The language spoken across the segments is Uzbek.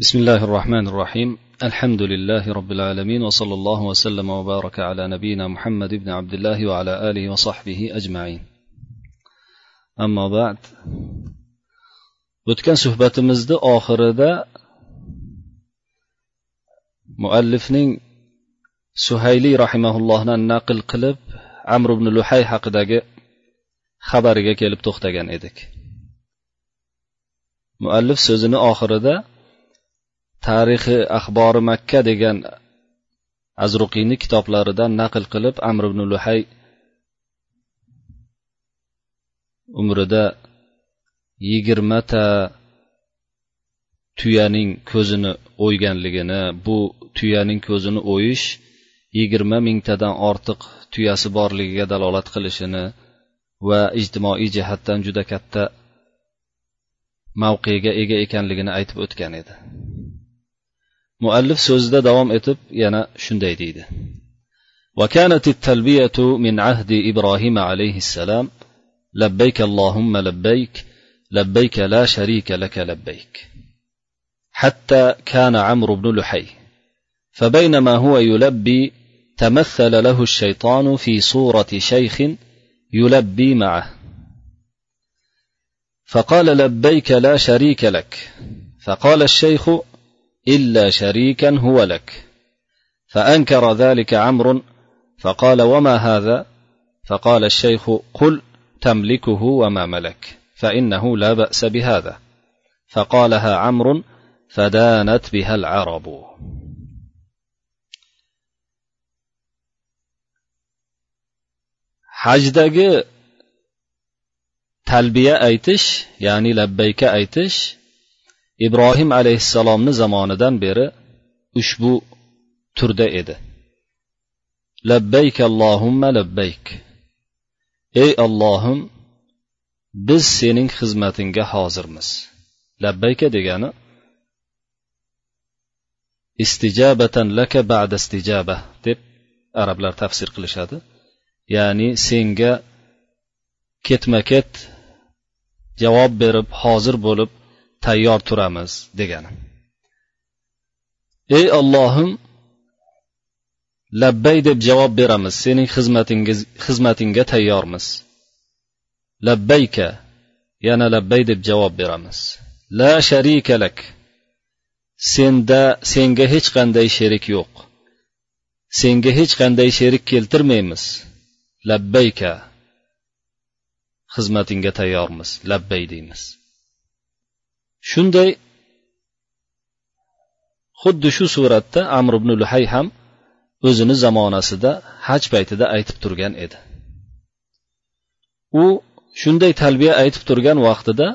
بسم الله الرحمن الرحيم. الحمد لله رب العالمين وصلى الله وسلم وبارك على نبينا محمد بن عبد الله وعلى آله وصحبه أجمعين. أما بعد وتكن صحبة مزد آخر ذا مؤلفني سهيلي رحمه الله ناقل قلب عمرو بن لحي حق داقي خبرك يلب تختقن إيدك مؤلف سوزن آخر ذا tarixi axbori makka degan azruqiyni kitoblaridan naql qilib amr ibn luhay umrida yigirmata tuyaning ko'zini o'yganligini bu tuyaning ko'zini o'yish yigirma mingtadan ortiq tuyasi borligiga dalolat qilishini va ijtimoiy jihatdan juda katta mavqega ega ekanligini aytib o'tgan edi. Muallif so'zida davom etib yana shunday deydi وكانت التلبية من عهد إبراهيم عليه السلام لبيك اللهم لبيك لبيك لا شريك لك لبيك. حتى كان عمرو بن لحي فبينما هو يلبي تمثل له الشيطان في صورة شيخ يلبي معه. فقال لبيك لا شريك لك فقال الشيخ إلا شريكا هو لك. فأنكر ذلك عمرو فقال وما هذا؟ فقال الشيخ قل تملكه وما ملك فإنه لا بأس بهذا. فقالها عمرو فدانت بها العرب. hajdagi talbiya aytish ya'ni labbayka aytish ibrohim alayhissalomni zamonidan beri ushbu turda edi. Labbayk allohumma labbayk. Ey ollohim biz sening xizmatingga hozirmiz. Labbayka degani istijabatan laka ba'da istijaba deb arablar tafsir qilishadi. Ya'ni senga ketma ket javob berib hozir bo'lib tayyor turamiz degani. Ey ollohim labbay deb javob beramiz. Sening xizmatingiz xizmatingga tayyormiz. Labbayka yana labbay deb javob beramiz. La sharika lak. Senda senga hech qanday sherik yo'q. Senga hech qanday sherik keltirmaymiz. Labbayka xizmatingga tayyormiz. Labbay deymiz. Shunday xuddi shu suratda amr ibn luhay ham o'zini zamonasida haj paytida aytib turgan edi. U shunday talbiya aytib turgan vaqtida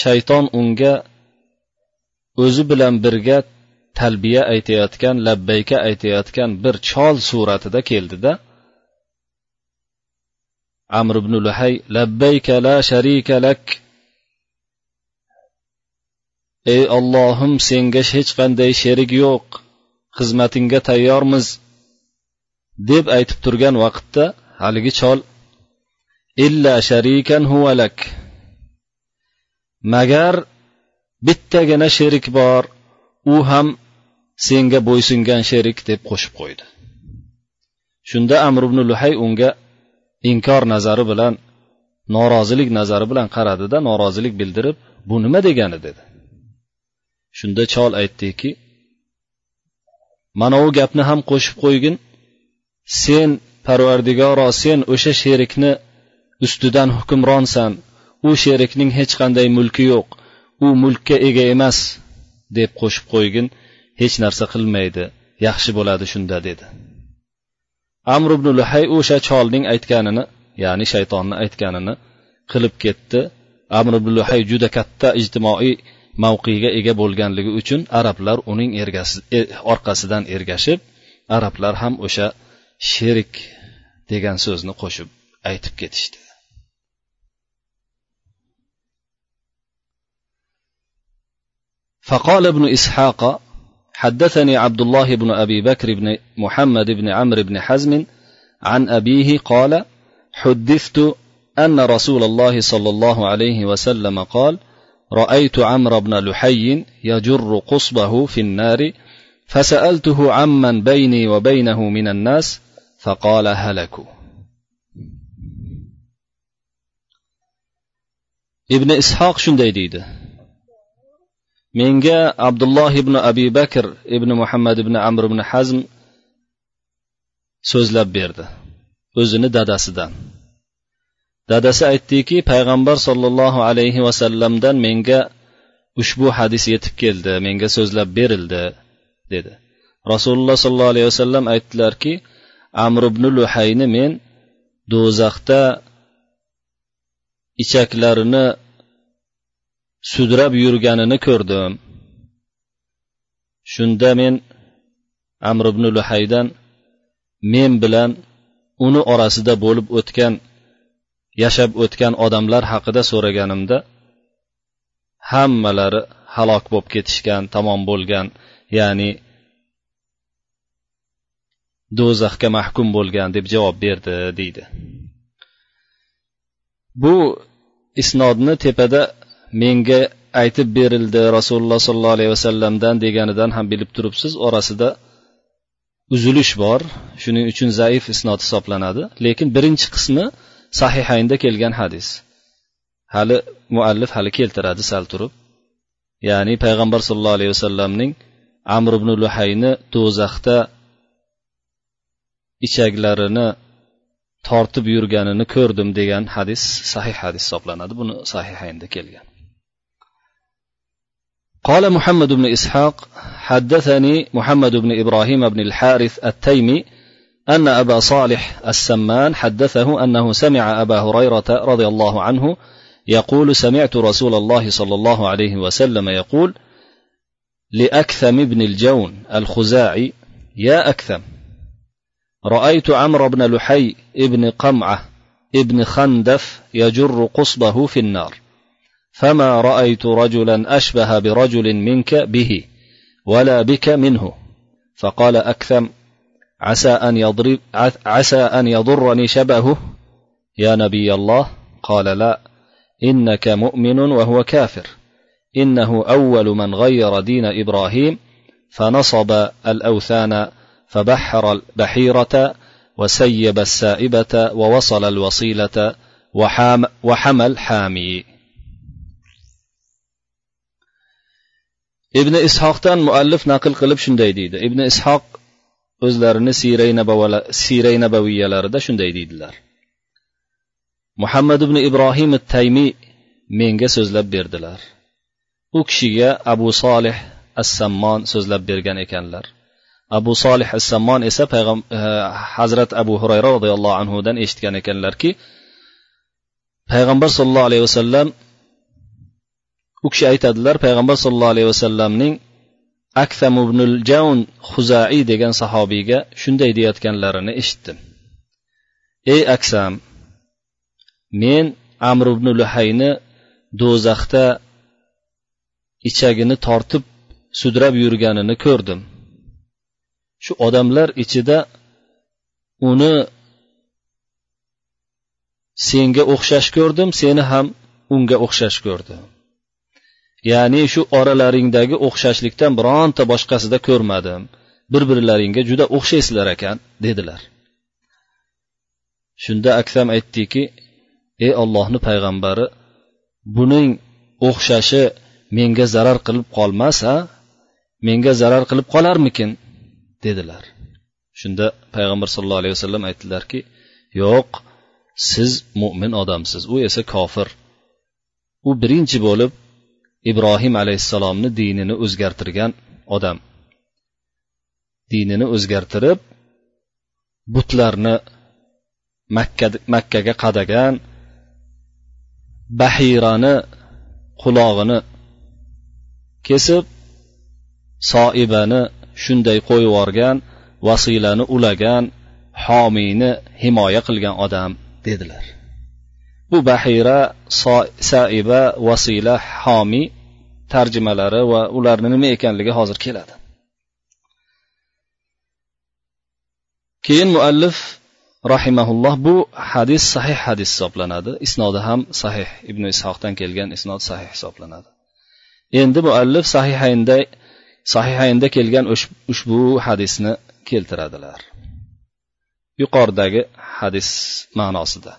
shayton unga o'zi bilan birga talbiya aytayotgan labbayka aytayotgan bir chol suratida keldida amr ibn luhay labbayka la sharika lak ey ollohim senga hech qanday sherik yo'q. Xizmatingga tayyormiz. deb aytib turgan vaqtda haligi chol illa sharikan huvalak magar bittagina sherik bor u ham senga bo'ysungan sherik deb qo'shib qo'ydi. Shunda amr ibn luhay unga inkor nazari bilan norozilik nazari bilan qaradida norozilik bildirib bu nima degani? dedi. Shunda chol aytdiki mana u gapni ham qo'shib qo'ygin. Sen parvardigoro sen o'sha sherikni ustidan hukmronsan. U sherikning hech qanday mulki yo'q. U mulkka ega emas deb qo'shib qo'ygin. Hech narsa qilmaydi. Yaxshi bo'ladi shunda dedi. Amr ibn luhay o'sha cholning aytganini ya'ni shaytonni aytganini qilib ketdi. Amr ibn luhay juda katta ijtimoiy mavqega ega bo'lganligi uchun arablar uning ergasi, e, orqasidan ergashib arablar ham o'sha sherik degan so'zni qo'shib aytib ketishdi فقال ابن إسحاق حدثني عبد الله بن أبي بكر بن محمد بن عمرو بن حزم عن أبيه قال حدثت أن رسول الله صلى الله عليه وسلم قال رأيت عمرو بن لحي يجر قصبه في النار فسألته عمن بيني وبينه من الناس فقال هلكوا. ابن إسحاق شندي من جاء عبد الله بن أبي بكر ابن محمد بن عمرو بن حزم سوز لبيرده. اذن داداسدان. دا. Dadasi aytdiki payg'ambar sollallohu alayhi vasallamdan menga ushbu hadis yetib keldi menga so'zlab berildi dedi. Rasululloh sollallohu alayhi vasallam aytdilarki amr ibn luhayni men do'zaxda ichaklarini sudrab yurganini ko'rdim. Shunda men amr ibn luhaydan men bilan uni orasida bo'lib o'tgan yashab o'tgan odamlar haqida so'raganimda hammalari halok bo'lib ketishgan tamom bo'lgan ya'ni do'zaxga mahkum bo'lgan deb javob berdi deydi. Bu isnodni tepada menga aytib berildi rasululloh sollallohu alayhi vasallamdan deganidan ham bilib turibsiz orasida uzilish bor. Shuning uchun zaif isnod hisoblanadi. Lekin birinchi qismi sahihaynda kelgan hadis hali muallif hali keltiradi sal turib ya'ni payg'ambar sollallohu alayhi vasallamning amr ibn luhayni do'zaxda ichaklarini tortib yurganini ko'rdim degan hadis sahih hadis hisoblanadi buni sahihaynda kelgan قال محمد بن اسحاق حدثني محمد بن ابراهيم بن الحارث التيمي أن أبا صالح السمان حدثه أنه سمع أبا هريرة رضي الله عنه يقول سمعت رسول الله صلى الله عليه وسلم يقول لأكثم بن الجون الخزاعي يا أكثم رأيت عمرو بن لحي ابن قمعة ابن خندف يجر قصبه في النار فما رأيت رجلا أشبه برجل منك به ولا بك منه. فقال أكثم عسى أن يضرب عسى أن يضرني شبهه. يا نبي الله قال لا إنك مؤمن وهو كافر. إنه أول من غير دين إبراهيم فنصب الأوثان فبحر البحيرة وسيب السائبة ووصل الوصيلة وحام وحمى الحامي. ibn ishoqdan muallif naql qilib shunday deydi ibn ishoq o'zlarini siray nabaviyalarida shunday deydilar. Muhammad ibn ibrohim taymiy menga so'zlab berdilar. U kishiga abu solih as sammon so'zlab bergan ekanlar. Abu solih as sammon esa payg'am e, hazrat abu hurayra roziyallohu anhudan eshitgan ekanlarki payg'ambar sollallohu alayhi vasallam u kishi aytadilar payg'ambar sollallohu alayhi vasallamning aksam ibnul javn huzaiy degan sahobiyga shunday deyayotganlarini eshitdim. Ey aksam men amr ibn luhayni do'zaxda ichagini tortib sudrab yurganini ko'rdim. Shu odamlar ichida uni senga o'xshash ko'rdim seni ham unga o'xshash ko'rdim. Ya'ni shu oralaringdagi o'xshashlikdan bironta boshqasida ko'rmadim. Bir birlaringga juda o'xshaysizlar ekan dedilar. Shunda aksam aytdiki ey ollohni payg'ambari buning o'xshashi menga zarar qilib qolmasa menga zarar qilib qolarmikin? dedilar. Shunda payg'ambar sallallohu alayhi vasallam aytdilarki yo'q siz mo'min odamsiz u esa kofir. U birinchi bo'lib ibrohim alayhissalomni dinini o'zgartirgan odam. Dinini o'zgartirib butlarni makkaga qadagan bahirani qulog'ini kesib soibani shunday qo'yib yuborgan vasilani ulagan homiyni himoya qilgan odam dedilar. Bu bahira saiba vasila homiy tarjimalari va ularni nima ekanligi hozir keladi. Keyin muallif rahimaulloh bu hadis sahih hadis hisoblanadi. Isnodi ham sahih ibn ishoqdan kelgan isnod sahih hisoblanadi. Endi muallif sahihaynda sahihaynda kelgan ushbu hadisni keltiradilar. Yuqoridagi hadis ma'nosida.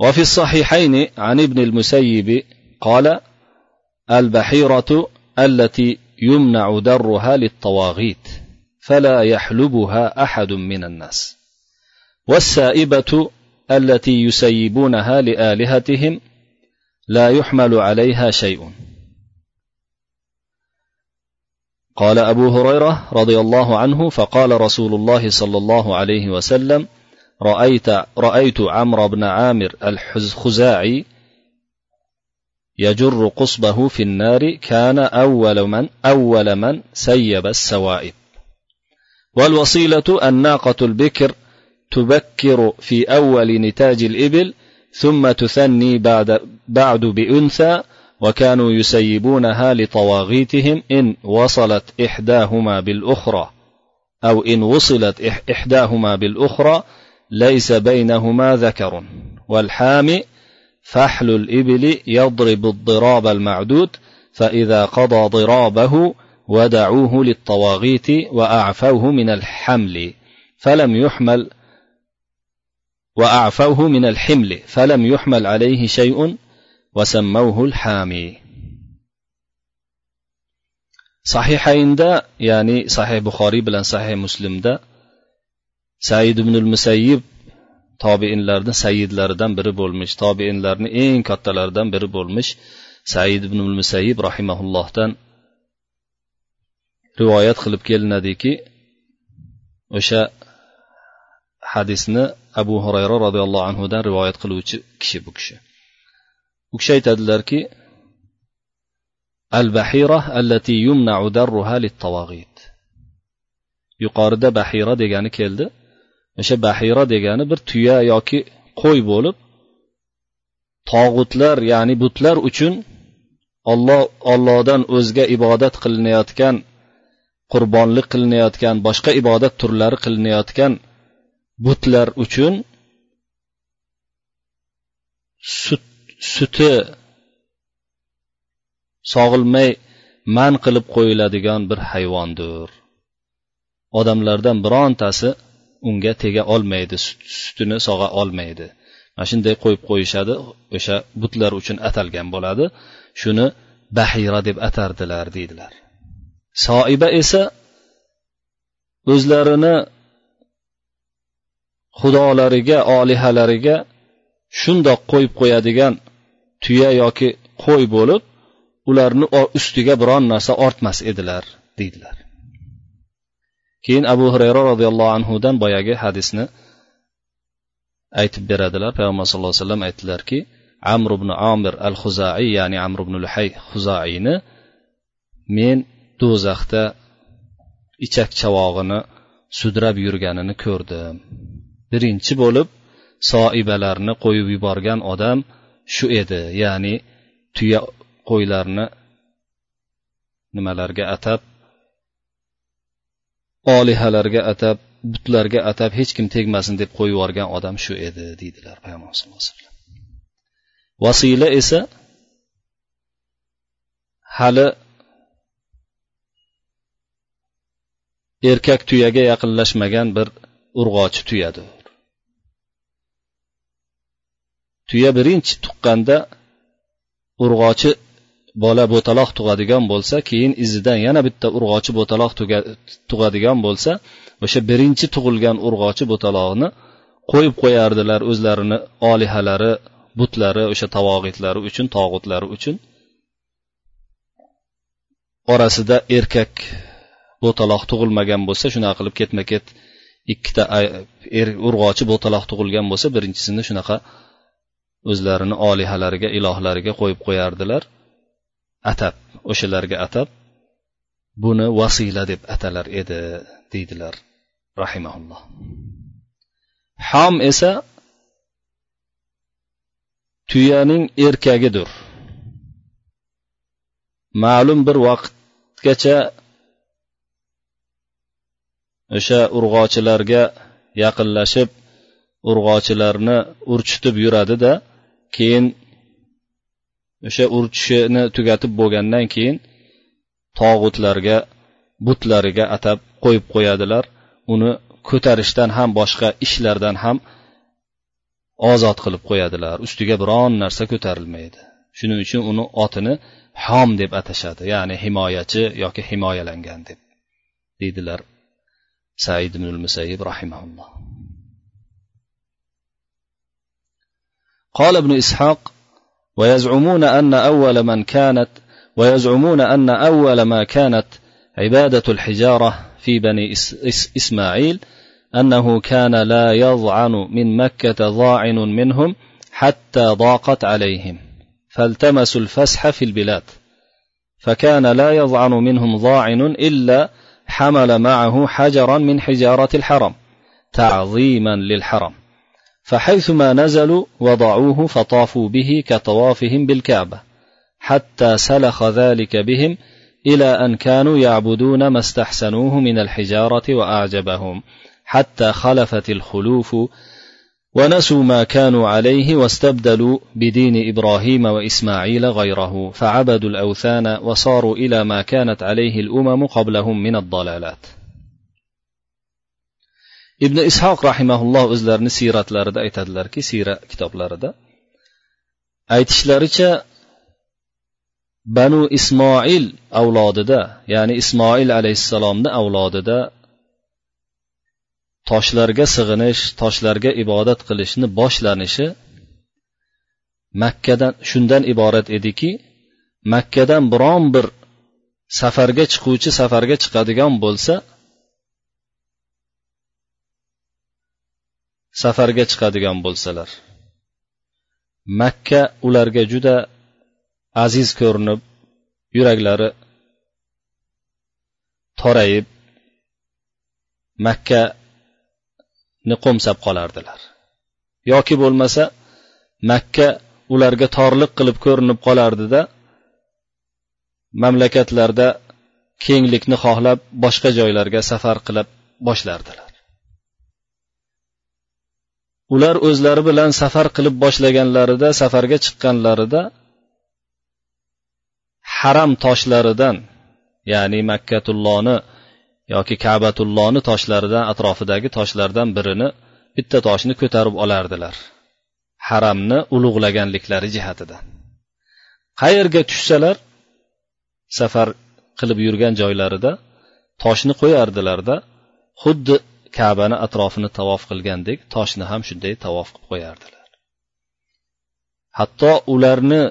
وفي الصحيحين عن ابن المسيب قال البحيرة التي يمنع درها للطواغيت فلا يحلبها أحد من الناس. والسائبة التي يسيبونها لآلهتهم لا يحمل عليها شيء. قال أبو هريرة رضي الله عنه فقال رسول الله صلى الله عليه وسلم رأيت رأيت عمرو بن عامر الخزاعي يجر قصبه في النار كان أول من أول من سيب السوائب. والوصيلة الناقة البكر تبكر في أول نتاج الإبل ثم تثني بعد بعد بأنثى وكانوا يسيبونها لطواغيتهم إن وصلت إحداهما بالأخرى أو إن وصلت إحداهما بالأخرى ليس بينهما ذكر والحامي فحل الإبل يضرب الضراب المعدود فإذا قضى ضرابه ودعوه للطواغيت وأعفوه من الحمل فلم يحمل وأعفوه من الحمل فلم يحمل عليه شيء وسموه الحامي. صحيحين ya'ni sahih buxoriy bilan sahih muslimda said ibn musayyib tobeinlarni sayidlaridan biri bo'lmish tobeinlarni eng kattalaridan biri bo'lmish said ibn musayyib rahimaullohdan rivoyat qilib kelinadiki o'sha hadisni abu hurayra roziyallohu anhudan rivoyat qiluvchi kishi bu kishi. U kishi aytadilarki al bahira allati yumna'u darruha lit yuqorida bahira degani keldi. O'sha bahira degani bir tuya yoki qo'y bo'lib tog'utlar ya'ni butlar uchun olloh ollohdan o'zga ibodat qilinayotgan qurbonlik qilinayotgan boshqa ibodat turlari qilinayotgan butlar uchun sut suti sog'ilmay man qilib qo'yiladigan bir hayvondir. Odamlardan birontasi unga tega olmaydi sutini sog'a olmaydi. Mana shunday qo'yib qo'yishadi o'sha butlar uchun atalgan bo'ladi. Shuni bahira deb atardilar deydilar. Soiba esa o'zlarini xudolariga olihalariga shundoq qo'yib qo'yadigan tuya yoki qo'y bo'lib ularni ustiga biron narsa ortmas edilar deydilar. Keyin abu hurayra roziyallohu anhudan boyagi hadisni aytib beradilar. Payg'ambar sallallohu alayhi vasallam aytdilarki amr ibn omir al huzaiy ya'ni amr ibn luhay huzaiyni men do'zaxda ichak chavog'ini sudrab yurganini ko'rdim. Birinchi bo'lib soibalarni qo'yib yuborgan odam shu edi ya'ni tuya qo'ylarni nimalarga atab olihalarga atab butlarga atab hech kim tegmasin deb qo'yib yuborgan odam shu edi deydilar payg'ambar sallallohu alayhi vasallam. Vasila esa hali erkak tuyaga yaqinlashmagan bir urg'ochi tuyadir. Tuya birinchi tuqqanda urg'ochi bola bo'taloq tug'adigan bo'lsa keyin izidan yana bitta urg'ochi bo'taloq tug'adigan bo'lsa o'sha birinchi tug'ilgan urg'ochi bo'taloqni qo'yib qo'yardilar o'zlarini olihalari butlari o'sha tavog'itlari uchun tog'utlari uchun. Orasida erkak bo'taloq tug'ilmagan bo'lsa shunaqa qilib ketma ket ikkita er, urg'ochi bo'taloq tug'ilgan bo'lsa birinchisini shunaqa o'zlarini olihalariga ilohlariga qo'yib qo'yardilar. Atab o'shalarga atab buni vasila deb atalar edi deydilar. Rahimaulloh ham esa tuyaning erkagidir. Ma'lum bir vaqtgacha o'sha urg'ochilarga yaqinlashib urg'ochilarni urchitib yuradida keyin o'sha urchishini tugatib bo'lgandan keyin tog'utlarga butlariga atab qo'yib qo'yadilar uni ko'tarishdan ham boshqa ishlardan ham ozod qilib qo'yadilar ustiga biron narsa ko'tarilmaydi shuning uchun uni otini hom deb atashadi ya'ni himoyachi yoki himoyalangan deb deydilar said ibn musayyib rahimaulloh قال ابن إسحاق ويزعمون أن أول من كانت ويزعمون أن أول ما كانت عبادة الحجارة في بني إسماعيل أنه كان لا يضعن من مكة ضاعن منهم حتى ضاقت عليهم. فالتمسوا الفسح في البلاد. فكان لا يضعن منهم ضاعن إلا حمل معه حجرا من حجارة الحرم تعظيما للحرم. فحيثما نزلوا وضعوه فطافوا به كطوافهم بالكعبة حتى سلخ ذلك بهم إلى أن كانوا يعبدون ما استحسنوه من الحجارة وأعجبهم حتى خلفت الخلوف ونسوا ما كانوا عليه واستبدلوا بدين إبراهيم وإسماعيل غيره فعبدوا الأوثان وصاروا إلى ما كانت عليه الأمم قبلهم من الضلالات. Ibn ishoq rahimaulloh o'zlarini siyratlarida aytadilarki siyra kitoblarida aytishlaricha banu ismoil avlodida ya'ni ismoil alayhissalomni avlodida toshlarga sig'inish toshlarga ibodat qilishni boshlanishi makkadan shundan iborat ediki makkadan biron bir safarga chiquvchi safarga chiqadigan bo'lsa safarga chiqadigan bo'lsalar. Makka ularga juda aziz ko'rinib yuraklari torayib makka ni qo'msab qolardilar. Yoki bo'lmasa makka ularga torliq qilib ko'rinib qolardida mamlakatlarda kenglikni xohlab boshqa joylarga safar qilib boshlardilar. Ular o'zlari bilan safar qilib boshlaganlarida safarga chiqqanlarida haram toshlaridan ya'ni makkatullohni yoki kabatullohni toshlaridan atrofidagi toshlardan birini bitta toshni ko'tarib olardilar. Haramni ulug'laganliklari jihatidan. Qayerga tushsalar safar qilib yurgan joylarida toshni qo'yardilarda xuddi kabani atrofini tavof qilgandek toshni ham shunday tavof qilib qo'yardilar. Hatto ularni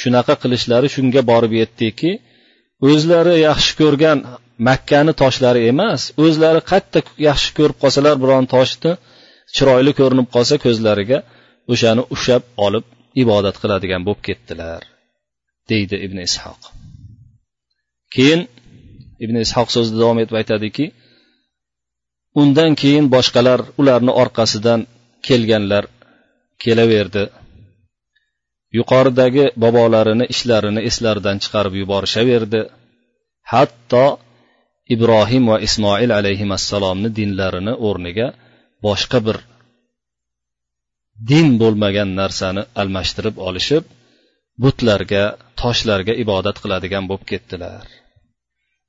shunaqa qilishlari shunga borib yetdiki o'zlari yaxshi ko'rgan makkani toshlari emas o'zlari qatta yaxshi ko'rib qolsalar biron toshni chiroyli ko'rinib qolsa ko'zlariga o'shani ushlab olib ibodat qiladigan bo'lib ketdilar deydi ibn ishoq keyin ibn ishoq so'zida davom etib aytadiki undan keyin boshqalar ularni orqasidan kelganlar kelaverdi. Yuqoridagi bobolarini ishlarini eslaridan chiqarib yuborishaverdi. Hatto ibrohim va ismoil alayhissalomni dinlarini o'rniga boshqa bir din bo'lmagan narsani almashtirib olishib butlarga toshlarga ibodat qiladigan bo'lib ketdilar.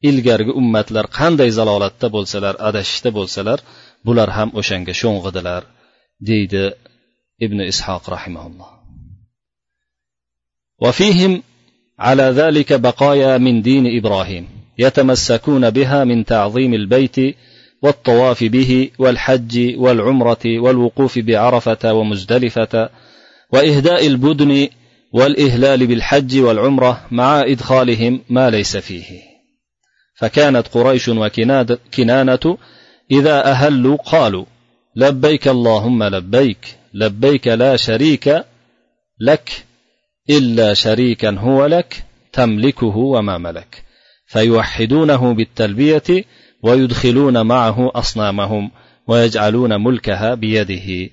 Ilgargi ummatlar qanday zalolatda bo'lsalar adashishda bo'lsalar bular ham o'shanga sho'ng'idilar deydi ibn ishoq rahimaulloh وفيهم على ذلك بقايا من دين إبراهيم يتمسكون بها من تعظيم البيت والطواف به والحج والعمره والوقوف بعرفه ومزدلفه واهداء البدن والاهلال بالحج والعمره مع ادخالهم ما ليس فيه فكانت قريش وكنانه إذا أهلوا قالوا لبيك اللهم لبيك لبيك لا شريك لك إلا شريكا هو لك تملكه وما ملك. فيوحدونه بالتلبية ويدخلون معه أصنامهم ويجعلون ملكها بيده.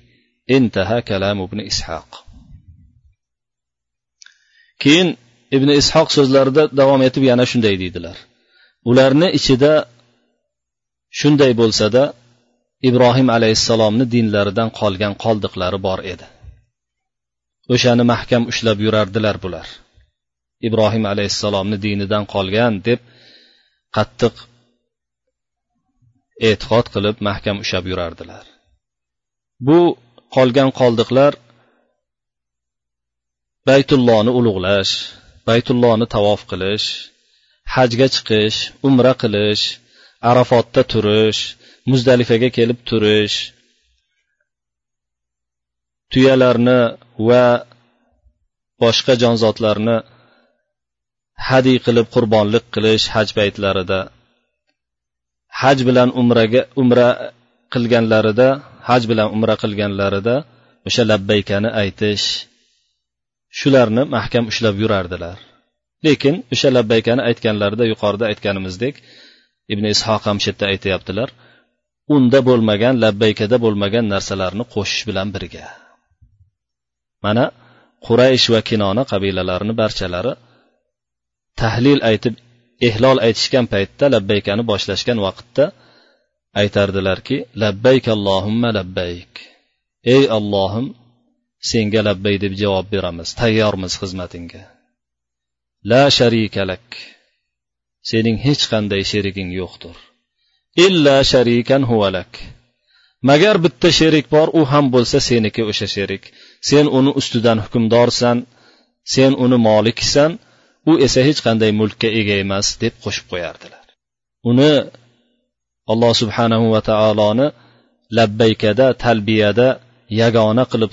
انتهى كلام ابن إسحاق. keyin ibn ishoq so'zlarida davom etib yana shunday deydilar ularni ichida shunday bo'lsada ibrohim alayhissalomni dinlaridan qolgan qoldiqlari bor edi. O'shani mahkam ushlab yurardilar bular. Ibrohim alayhissalomni dinidan qolgan deb qattiq e'tiqod qilib mahkam ushlab yurardilar. Bu qolgan qoldiqlar baytullohni ulug'lash baytullohni tavof qilish hajga chiqish umra qilish arafotda turish muzdalifaga kelib turish tuyalarni va boshqa jonzotlarni hadiy qilib qurbonlik qilish haj paytlarida haj bilan umraga umra qilganlarida haj bilan umra qilganlarida o'sha labbaykani aytish shularni mahkam ushlab yurardilar. Lekin o'sha labbaykani aytganlarida yuqorida aytganimizdek ibn ishoq ham shu yerda aytyaptilar unda bo'lmagan labbaykada bo'lmagan narsalarni qo'shish bilan birga. Mana quraysh va kinona qabilalarini barchalari tahlil aytib ehlol aytishgan paytda labbaykani boshlashgan vaqtda aytardilarki labbayk allohumma labbayk. Ey ollohim senga labbay deb javob beramiz tayyormiz xizmatingga. La sharikalak sening hech qanday sheriging yo'qdir. Illa sharikan huvalak magar bitta sherik bor u ham bo'lsa seniki o'sha sherik. Sen uni ustidan hukmdorsan sen uni moliksan u esa hech qanday mulkka ega emas deb qo'shib qo'yardilar. Uni alloh subhanahu va taoloni labbaykada talbiyada yagona qilib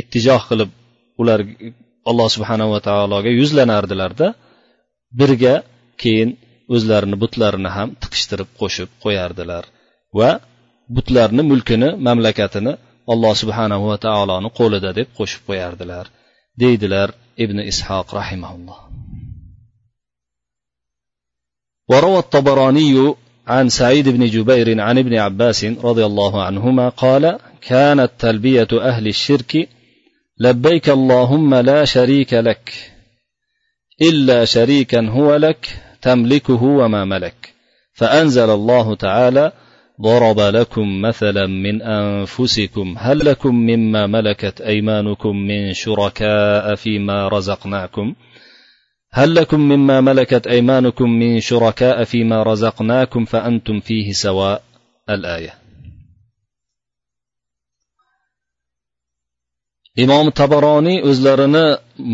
ittijoh qilib ular alloh subhanava taologa yuzlanardilarda birga keyin o'zlarini butlarini ham tiqishtirib qo'shib qo'yardilar va butlarni mulkini mamlakatini alloh subhanahu va taoloni qo'lida deb qo'shib qo'yardilar deydilar ibn ishoq rahimaulloh وروى الطبراني عن سعيد بن جبير عن ابن عباس رضي الله عنهما قال كانت تلبيه اهل الشرك لبيك اللهم لا شريك لك إلا شريكا هو لك تملكه وما ملك. فأنزل الله تعالى ضرب لكم مثلا من أنفسكم هل لكم مما ملكت أيمانكم من شركاء فيما رزقناكم؟ هل لكم مما ملكت أيمانكم من شركاء فيما رزقناكم؟ فأنتم فيه سواء. الآية. Imom tabaroniy o'zlarini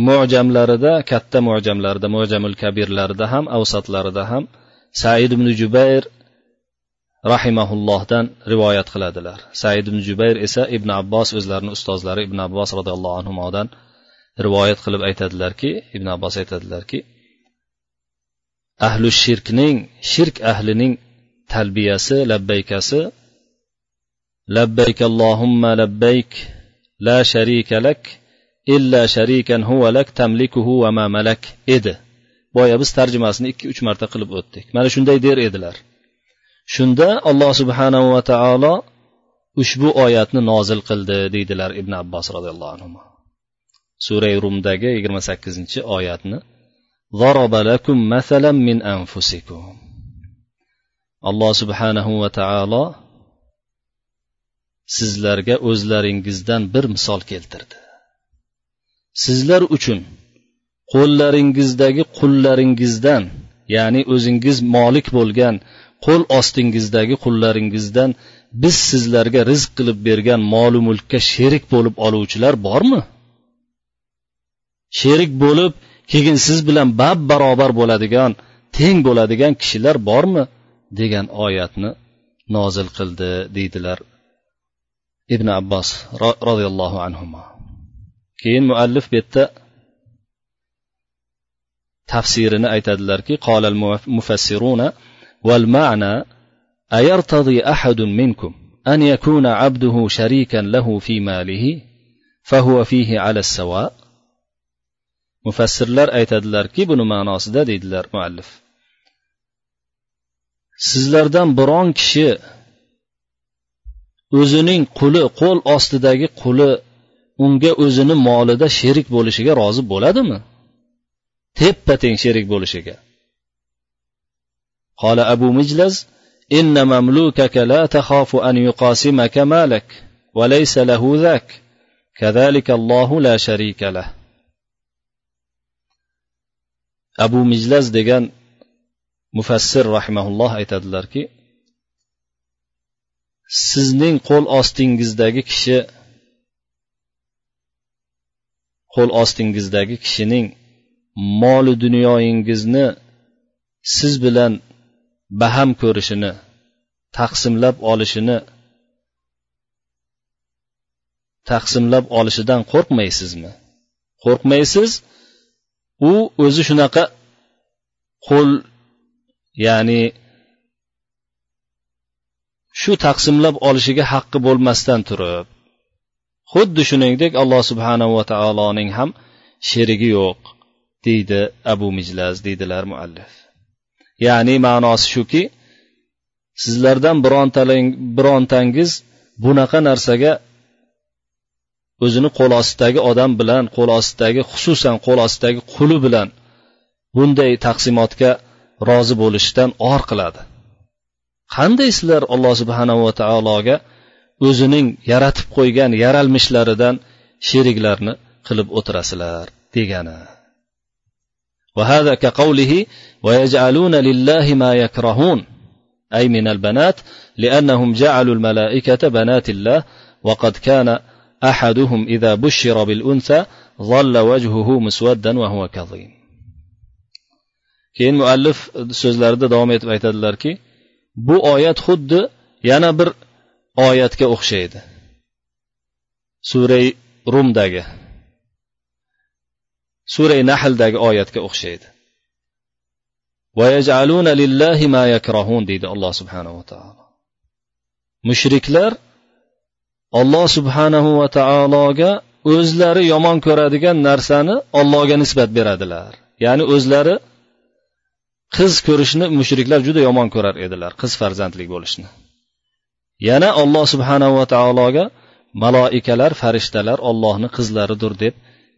mo'jamlarida katta mo'jamlarida mo'jamul kabirlarida ham avsatlarida ham said ibn jubayr rahimaullohdan rivoyat qiladilar. Said ibn jubayr esa ibn abbos o'zlarini ustozlari ibn abbos roziyallohu anhudan rivoyat qilib aytadilarki ibn abbos aytadilarki ahli shirkning shirk ahlining talbiyasi labbaykasi labbayk allohumma labbayk la sharika lak illa sharikan huva lak tamlikuhu va ma malak edi. Boya biz tarjimasini ikki uch marta qilib o'tdik. Mana shunday der edilar. Shunda alloh subhanahu va taolo ushbu oyatni nozil qildi deydilar ibn abbos roziyallohu anhu. Suray rumdagi yigirma sakkizinchi oyatni min anfusikum. Alloh subhanahu va taolo sizlarga o'zlaringizdan bir misol keltirdi. Sizlar uchun qo'llaringizdagi qullaringizdan ya'ni o'zingiz molik bo'lgan qo'l ostingizdagi qullaringizdan biz sizlarga rizq qilib bergan molu mulkka sherik bo'lib oluvchilar bormi? Sherik bo'lib keyin siz bilan bab barobar bo'ladigan teng bo'ladigan kishilar bormi? degan oyatni nozil qildi deydilar. ibn abbos roziyallohu anhu keyin muallif bu yerda tafsirini aytadilarki قال المفسرون والمعنى أيرتضي أحد منكم أن يكون عبده شريكا له في ماله فهو فيه على السواء mufassirlar aytadilarki buni ma'nosida deydilar muallif sizlardan biron kishi o'zining quli qo'l ostidagi quli unga o'zini molida sherik bo'lishiga rozi bo'ladimi teppa teng sherik bo'lishiga قال أبو مجلز إن مملوكك لا تخاف أن يقاسمك مالك وليس له ذاك كذلك الله لا شريك له abu mijlaz degan mufassir rahimaulloh aytadilarki sizning qo'l ostingizdagi kishi qo'l ostingizdagi kishining moli dunyoyingizni siz bilan baham ko'rishini taqsimlab olishini taqsimlab olishidan qo'rqmaysizmi? Qo'rqmaysiz u o'zi shunaqa qo'l ya'ni shu taqsimlab olishiga haqqi bo'lmasdan turib xuddi shuningdek alloh subhanava taoloning ham sherigi yo'q deydi abu mijlaz deydilar muallif. Ya'ni ma'nosi shuki sizlardan birontangiz bunaqa narsaga o'zini qo'l ostidagi odam bilan qo'l ostidagi xususan qo'l ostidagi quli bilan bunday taqsimotga rozi bo'lishdan or qiladi. qanday sizlar alloh subhanava taologa o'zining yaratib qo'ygan yaralmishlaridan sheriklarni qilib o'tirasizlar degani وهذا كقوله ويجعلون لله ما يكرهون أي من البنات لأنهم جعلوا الملائكة بنات الله وقد كان أحدهم إذا بشر بالأنثى ظل وجهه مسودا وهو كظيم keyin muallif so'zlarida davom etib aytadilarki bu oyat xuddi yana bir oyatga o'xshaydi. Suray rumdagi suray nahldagi oyatga o'xshaydi. Deydi alloh subhanava taolo. Mushriklar olloh subhanahu va taologa o'zlari yomon ko'radigan narsani ollohga nisbat beradilar. Ya'ni o'zlari qiz ko'rishni mushriklar juda yomon ko'rar edilar qiz farzandlik bo'lishni. Yana olloh subhanahu va taologa maloikalar farishtalar ollohni qizlaridir deb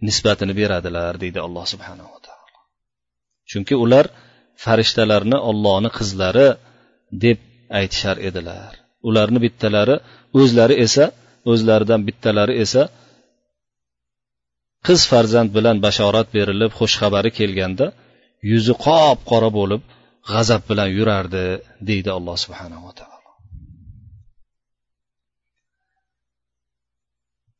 nisbatini beradilar deydi alloh subhanava taolo. Chunki ular farishtalarni ollohni qizlari deb aytishar edilar. Ularni bittalari o'zlari esa o'zlaridan bittalari esa qiz farzand bilan bashorat berilib xushxabari kelganda yuzi qop qora bo'lib g'azab bilan yurardi deydi alloh subhanava taolo.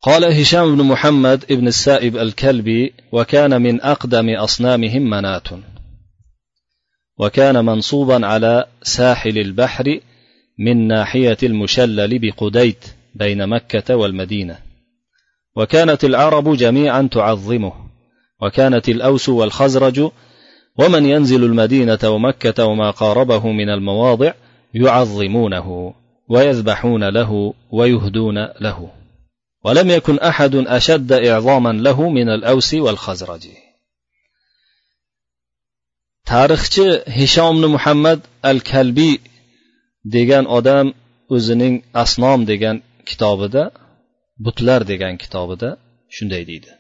قال هشام بن محمد بن السائب الكلبي وكان من أقدم أصنامهم منات وكان منصوبا على ساحل البحر من ناحية المشلل بقديت بين مكة والمدينة وكانت العرب جميعا تعظمه وكانت الأوس والخزرج ومن ينزل المدينة ومكة وما قاربه من المواضع يعظمونه ويذبحون له ويهدون له ولم يكن أحد أشد إعظاما له من الأوس والخزرج tarixchi hishomni muhammad al kalbiy degan odam o'zining asnom degan kitobida butlar degan kitobida shunday deydi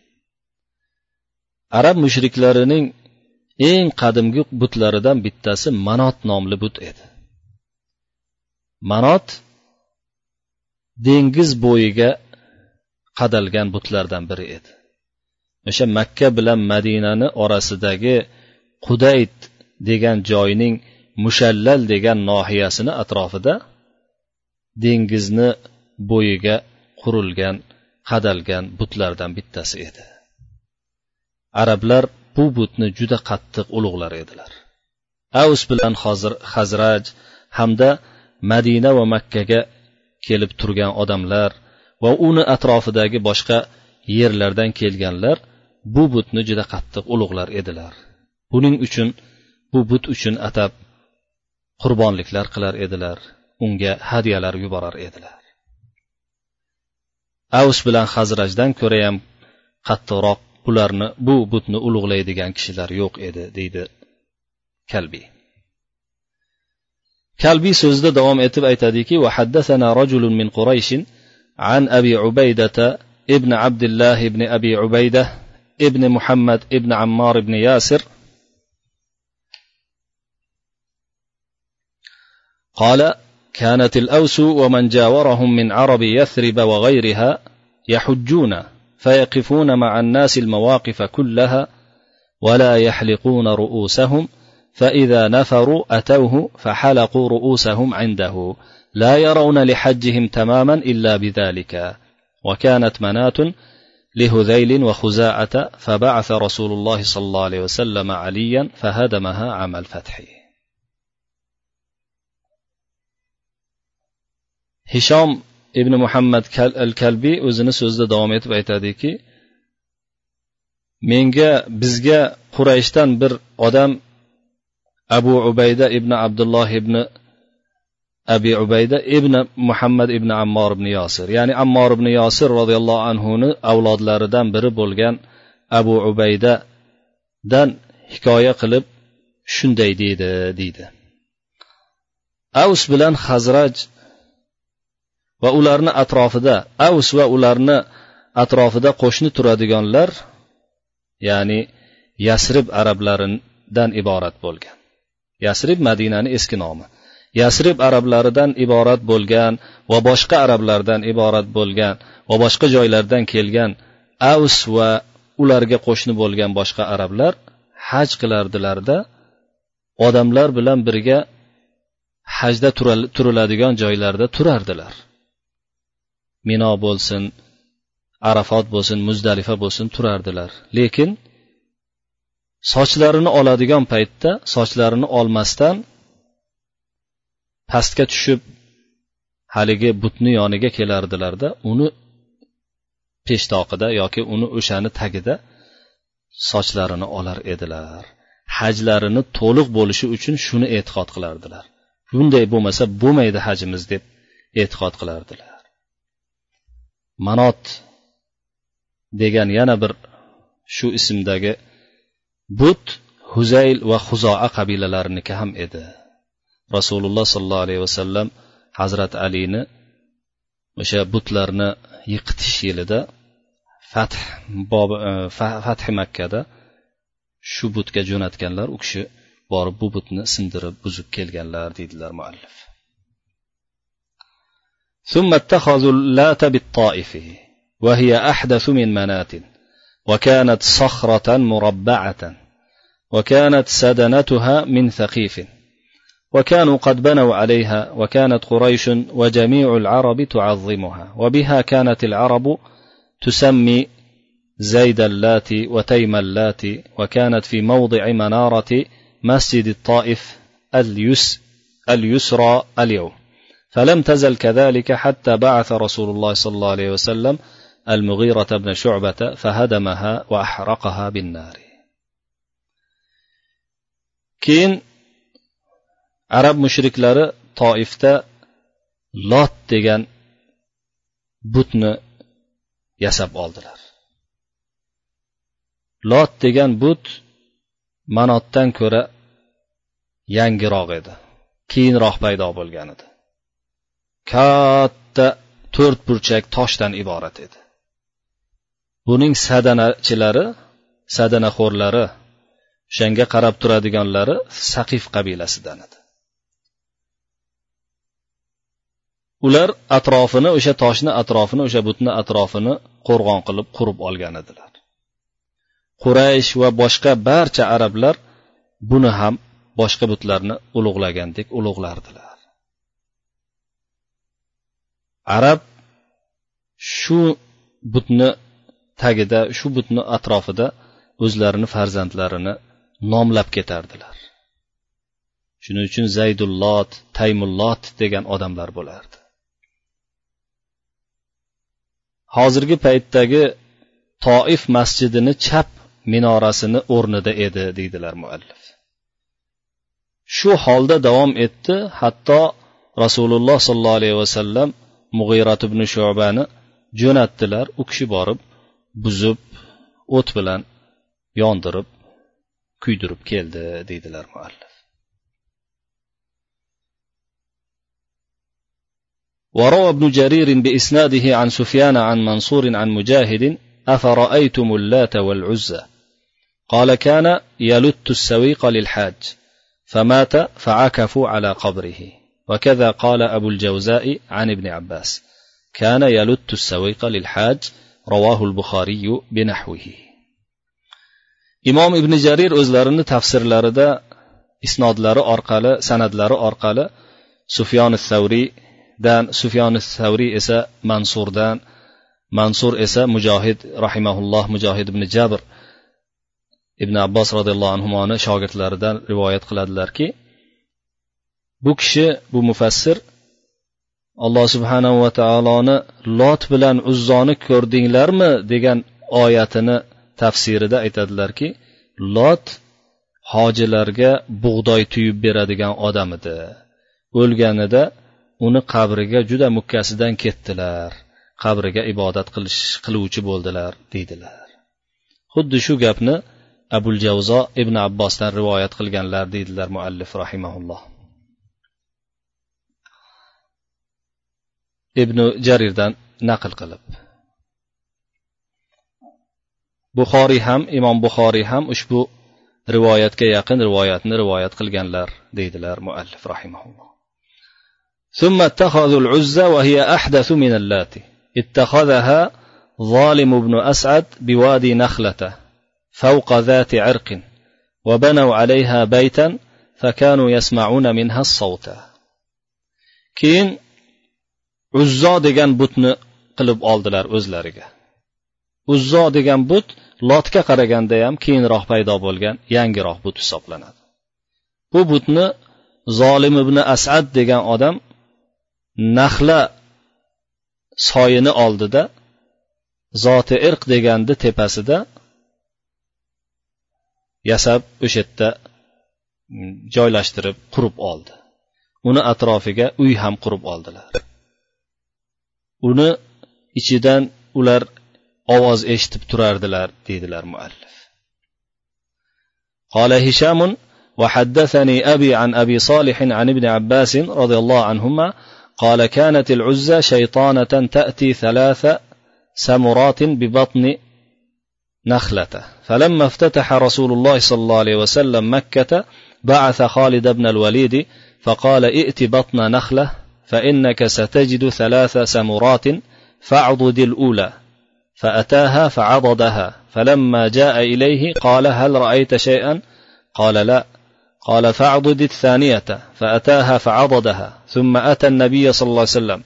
arab mushriklarining eng qadimgi butlaridan bittasi manot nomli but edi. Manot dengiz bo'yiga qadalgan butlardan biri edi. O'sha makka bilan madinani orasidagi qudayt degan joyning mushallal degan nohiyasini atrofida dengizni bo'yiga qurilgan qadalgan butlardan bittasi edi. Arablar bu butni juda qattiq ulug'lar edilar. Avs bilan hozir hazraj hamda madina va makkaga kelib turgan odamlar va uni atrofidagi boshqa yerlardan kelganlar bu butni juda qattiq ulug'lar edilar. Buning uchun bu but uchun atab qurbonliklar qilar edilar unga hadyalar yuborar edilar. Avs bilan hazrajdan ko'ra ham qattiqroq ularni bu butni ulug'laydigan kishilar yo'q edi deydi kalbiy kalbiy so'zida davom etib aytadiki min qurayshin عن أبي عبيدة ابن عبد الله ابن أبي عبيدة ابن محمد ابن عمار ابن ياسر قال كانت الأوس ومن جاورهم من عرب يثرب وغيرها يحجون فيقفون مع الناس المواقف كلها ولا يحلقون رؤوسهم فإذا نفروا أتوه فحلقوا رؤوسهم عنده. لا يرون لحجهم تماما إلا بذلك. وكانت مناة لهذيل وخزاعة فبعث رسول الله صلى الله عليه وسلم عليا فهدمها عام الفتح. hishom ibn muhammad al kalbiy o'zini so'zida davom etib aytadiki menga bizga qurayshdan bir odam abu ubayda ibn abdulloh ibn abi ubayda ibn muhammad ibn ammor ibn yosir ya'ni ammor ibn yosir roziyallohu anhuni avlodlaridan biri bo'lgan abu ubaydadan hikoya qilib shunday deydi deydi. Avs bilan hazraj va ularni atrofida avs va ularni atrofida qo'shni turadiganlar ya'ni yasrib arablaridan iborat bo'lgan. Yasrib madinani eski nomi. Yasrib arablaridan iborat bo'lgan va boshqa arablardan iborat bo'lgan va boshqa joylardan kelgan avs va ularga qo'shni bo'lgan boshqa arablar haj qilardilarda odamlar bilan birga hajda turiladigan joylarda turardilar. Mino bo'lsin arafot bo'lsin muzdalifa bo'lsin turardilar. Lekin sochlarini oladigan paytda sochlarini olmasdan pastga tushib haligi butni yoniga kelardilarda uni peshtoqida yoki uni o'shani tagida sochlarini olar edilar. Hajlarini to'liq bo'lishi uchun shuni e'tiqod qilardilar. Bunday bo'lmasa bo'lmaydi hajimiz deb e'tiqod qilardilar. Manot degan yana bir shu ismdagi but huzayl va huzoa qabilalariniki ham edi. Rasululloh sollallohu alayhi vasallam hazrat alini o'sha butlarni yiqitish yilida fath bobi e, fathi makkada shu butga jo'natganlar u kishi borib bu butni sindirib buzib kelganlar deydilar muallif. ثم اتخذوا اللات بالطائف وهي أحدث من منات وكانت صخرة مربعة وكانت سدنتها من ثقيف وكانوا قد بنوا عليها وكانت قريش وجميع العرب تعظمها وبها كانت العرب تسمي زيد اللات وتيم اللات وكانت في موضع منارة مسجد الطائف اليس اليسرى اليوم. فلم تزل كذلك حتى بعث رسول الله صلى الله عليه وسلم المغيرة بن شعبة فهدمها وأحرقها بالنار keyin arab mushriklari toifda lot degan butni yasab oldilar lot degan but manotdan ko'ra yangiroq edi keyinroq paydo bo'lgan edi Katta to'rt burchak toshdan iborat edi. Buning sadanachilari sadanaxo'rlari o'shanga qarab turadiganlari saqif qabilasidan edi. Ular atrofini o'sha toshni atrofini o'sha butni atrofini qo'rg'on qilib qurib olgan edilar. Quraysh va boshqa barcha arablar buni ham boshqa butlarni ulug'lagandek ulug'lardilar. Arab shu butni tagida shu butni atrofida o'zlarini farzandlarini nomlab ketardilar. Shuning uchun zaydullot taymullot degan odamlar bo'lardi. Hozirgi paytdagi toif masjidini chap minorasini o'rnida edi deydilar muallif. Shu holda davom etdi hatto rasululloh sollallohu alayhi vasallam mug'irat ibn shubani jo'natdilar. U kishi borib buzib o't bilan yondirib kuydirib keldi deydilar muallif. وروى ابن جرير بإسناده عن سفيان عن منصور عن مجاهد أفرأيتم اللات والعزى قال كان يلت السويق للحاج فمات فعكفوا على قبره وكذا قال أبو الجوزاء عن ابن عباس كان يلت السويق للحاج رواه البخاري بنحوه imom ibn jarir o'zlarini tafsirlarida isnodlari orqali san'atlari orqali sufyon savriydan sufyon savriy esa mansurdan mansur esa mujohid rahimaulloh mujohid ibn jabr ibn abbos roziyallohu anhuni shogirdlaridan rivoyat qiladilarki bu kishi bu mufassir alloh subhanahu va taoloni lot bilan uzzoni ko'rdinglarmi degan oyatini tafsirida aytadilarki lot hojilarga bug'doy tuyib beradigan odam edi. O'lganida uni qabriga juda mukkasidan ketdilar. Qabriga ibodat qilish qiluvchi bo'ldilar deydilar. Xuddi shu gapni abul javzo ibn abbosdan rivoyat qilganlar deydilar muallif rahimaulloh ibn jarirdan naql qilib buxoriy ham imom buxoriy ham ushbu rivoyatga yaqin rivoyatni rivoyat qilganlar deydilar muallif rahimahulloh ثم اتخذوا العزى وهي أحدث من اللاتي اتخذها ظالم بن أسعد بوادي نخلة فوق ذات عرق وبنوا عليها بيتا فكانوا يسمعون منها الصوت keyin uzzo degan butni qilib oldilar o'zlariga. Uzzo degan but lotga qaraganda ham keyinroq paydo bo'lgan yangiroq but hisoblanadi. Bu butni zolim ibn asad degan odam nahla soyini oldida zoti irq deganni tepasida yasab o'sha yerda joylashtirib qurib oldi. Uni atrofiga uy ham qurib oldilar. Uni ichidan ular ovoz eshitib turardilar deydilar muallif. قال هشام وحدثني أبي عن أبي صالح عن ابن عباس رضي الله عنهما قال كانت العزى شيطانة تأتي ثلاث سمرات ببطن نخلة فلما افتتح رسول الله صلى الله عليه وسلم مكة بعث خالد بن الوليد فقال ائت بطن نخلة فإنك ستجد ثلاث سمرات فاعضد الأولى فأتاها فعضدها فلما جاء إليه قال هل رأيت شيئا؟ قال لا قال فاعضد الثانية فأتاها فعضدها ثم أتى النبي صلى الله عليه وسلم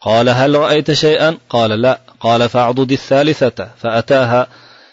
قال هل رأيت شيئا؟ قال لا قال فاعضد الثالثة فأتاها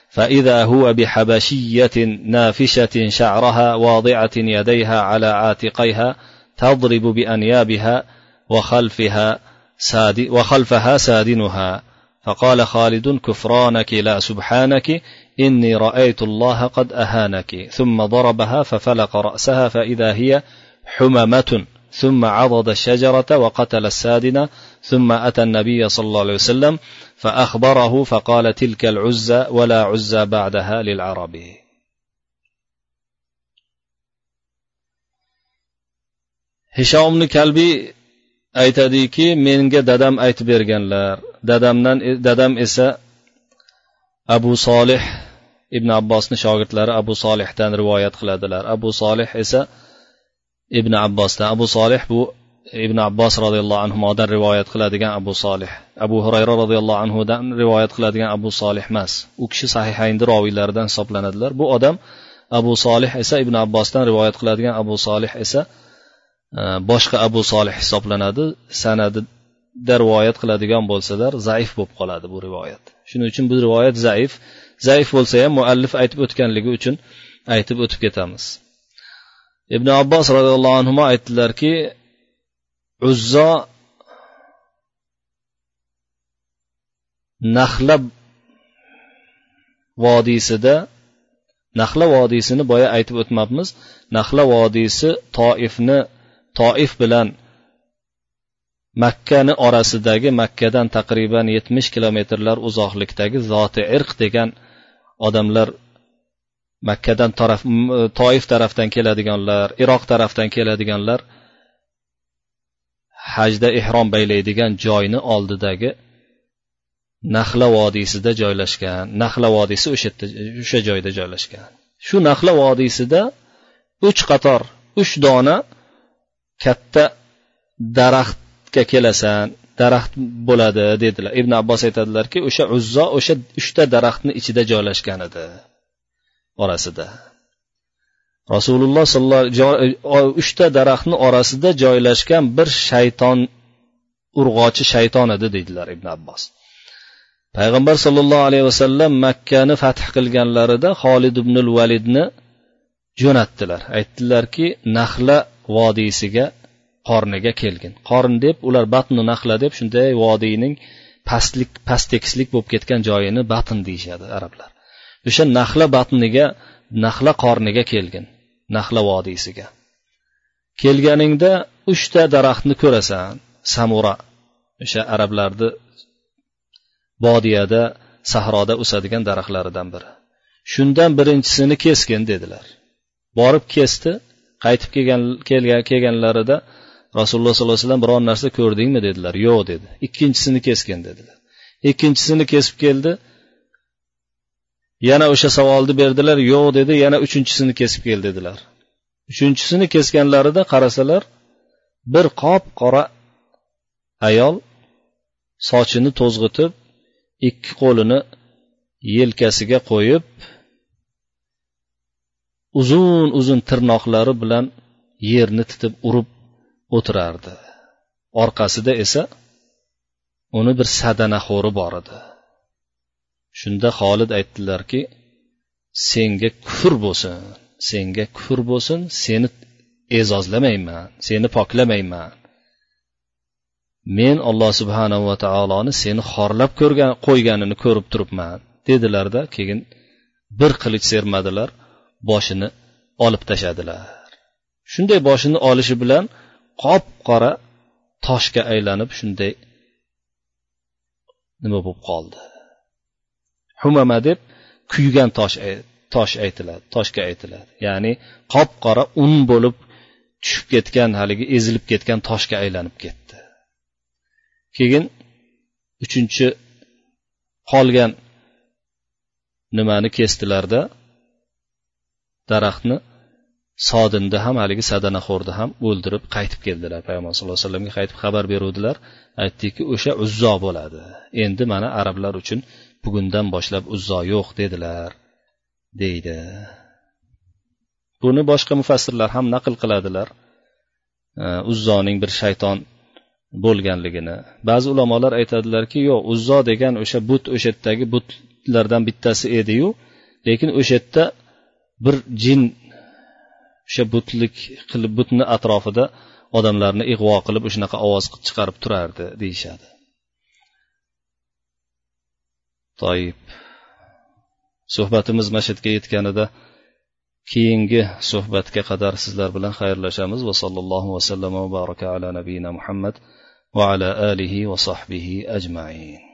فإذا هو بحبشية نافشة شعرها واضعة يديها على عاتقيها تضرب بأنيابها وخلفها ساد وخلفها سادنها. فقال خالد كفرانك لا سبحانك إني رأيت الله قد أهانك. ثم ضربها ففلق رأسها فإذا هي حممة. ثم عضد الشجرة وقتل السادنة. ثم أتى النبي صلى الله عليه وسلم فأخبره فقال تلك العزى ولا عزى بعدها للعرب. هشام kalbiy aytadiki menga dadam aytib berganlar. Dadamdan e, dadam esa abu solih ibn abbosni shogirdlari abu solihdan rivoyat qiladilar. Abu solih esa ibn abbosdan. Abu solih bu ibn abbos roziyallohu anhudan rivoyat qiladigan abu solih. Abu hurayra roziyallohu anhudan rivoyat qiladigan abu solih emas. U kishi sahihaynni roviylaridan hisoblanadilar. Bu odam abu solih esa ibn abbosdan rivoyat qiladigan abu solih esa boshqa abu solih hisoblanadi sanadida rivoyat qiladigan bo'lsalar zaif bo'lib qoladi bu rivoyat. Shuning uchun bu rivoyat zaif. Zaif bo'lsa ham muallif aytib o'tganligi uchun aytib o'tib ketamiz. Ibn abbos roziyallohu anhu aytdilarki uzzo nahla vodiysida nahla vodiysini boya aytib o'tmabmiz. Nahla vodiysi toifni toif bilan makkani orasidagi makkadan taqriban yetmish kilometrlar uzoqlikdagi zoti irq degan odamlar makkadan taraf e, toif tarafdan keladiganlar iroq tarafdan keladiganlar hajda ehrom baylaydigan joyni oldidagi nahla vodiysida joylashgan nahla vodiysi o'sha yerda o'sha joyda joylashgan. Shu nahla vodiysida uch qator uch dona katta daraxtga kelasan daraxt bo'ladi dedilar. Ibn abbos aytadilarki o'sha uzzo o'sha uchta daraxtni ichida joylashgan edi orasida. Rasululloh sollallohu uchta daraxtni orasida joylashgan bir shayton urg'ochi shayton edi deydilar ibn abbos payg'ambar sollallohu alayhi vasallam makkani fath qilganlarida xolid ibn validni jo'natdilar. Aytdilarki nahla vodiysiga qorniga kelgin. Qorn deb ular batni nahla deb shunday vodiyning pastlik past tekislik bo'lib ketgan joyini batn deyishadi arablar. O'sha nahla batniga nahla qorniga kelgin nahla vodiysiga. Kelganingda uchta daraxtni ko'rasan samura. O'sha arablarni vodiyada sahroda o'sadigan daraxtlaridan biri. Shundan birinchisini kesgin dedilar. Borib kesdi qaytib kelgan kelganlarida rasululloh sollallohu alayhi vasallam biron narsa ko'rdingmi dedilar. Yo'q dedi. Ikkinchisini kesgin dedilar. Ikkinchisini kesib keldi. Yana o'sha savolni berdilar. Yo'q dedi. Yana uchinchisini kesib kel dedilar. Uchinchisini kesganlarida qarasalar bir qop qora ayol sochini to'zg'itib ikki qo'lini yelkasiga qo'yib uzun uzun tirnoqlari bilan yerni titib urib o'tirardi. Orqasida esa uni bir sadanaxo'ri bor edi. Shunda xolid aytdilarki senga kufr bo'lsin senga kufr bo'lsin seni e'zozlamayman seni poklamayman. Men alloh subhanava taoloni seni xorlab ko'rgan qo'yganini ko'rib turibman. Dedilarda keyin bir qilich sermadilar. Boshini olib tashladilar. Shunday boshini olishi bilan qop qora toshga aylanib shunday nima bo'lib qoldi? Humama deb kuygan tosh tosh aytiladi toshga aytiladi. Ya'ni qop qora un bo'lib tushib ketgan haligi ezilib ketgan toshga aylanib ketdi. Keyin uchinchi qolgan nimani kesdilarda daraxtni sodinni ham haligi sadanaxo'rni ham o'ldirib qaytib keldilar. Payg'ambar sallallohu alayhi vasallamga qaytib xabar beruvdilar. Aytdiki o'sha uzzo bo'ladi. Endi mana arablar uchun bugundan boshlab uzzo yo'q dedilar deydi. Buni boshqa mufassirlar ham naql qiladilar. Uzzoning bir shayton bo'lganligini. Ba'zi ulamolar aytadilarki yo'q uzzo degan o'sha but o'sha yerdagi butlardan bittasi ediyu lekin o'sha yerda bir jin o'sha butlik qilib butni atrofida odamlarni ig'vo qilib o'shanaqa ovoz chiqarib turardi deyishadi. Toyib. Suhbatimiz mana shu yerga yetganida keyingi suhbatga qadar sizlar bilan xayrlashamiz. Va sallallohu vasallam va baraka ala nabiyina muhammad va ala alihi va sahbihi ajmain.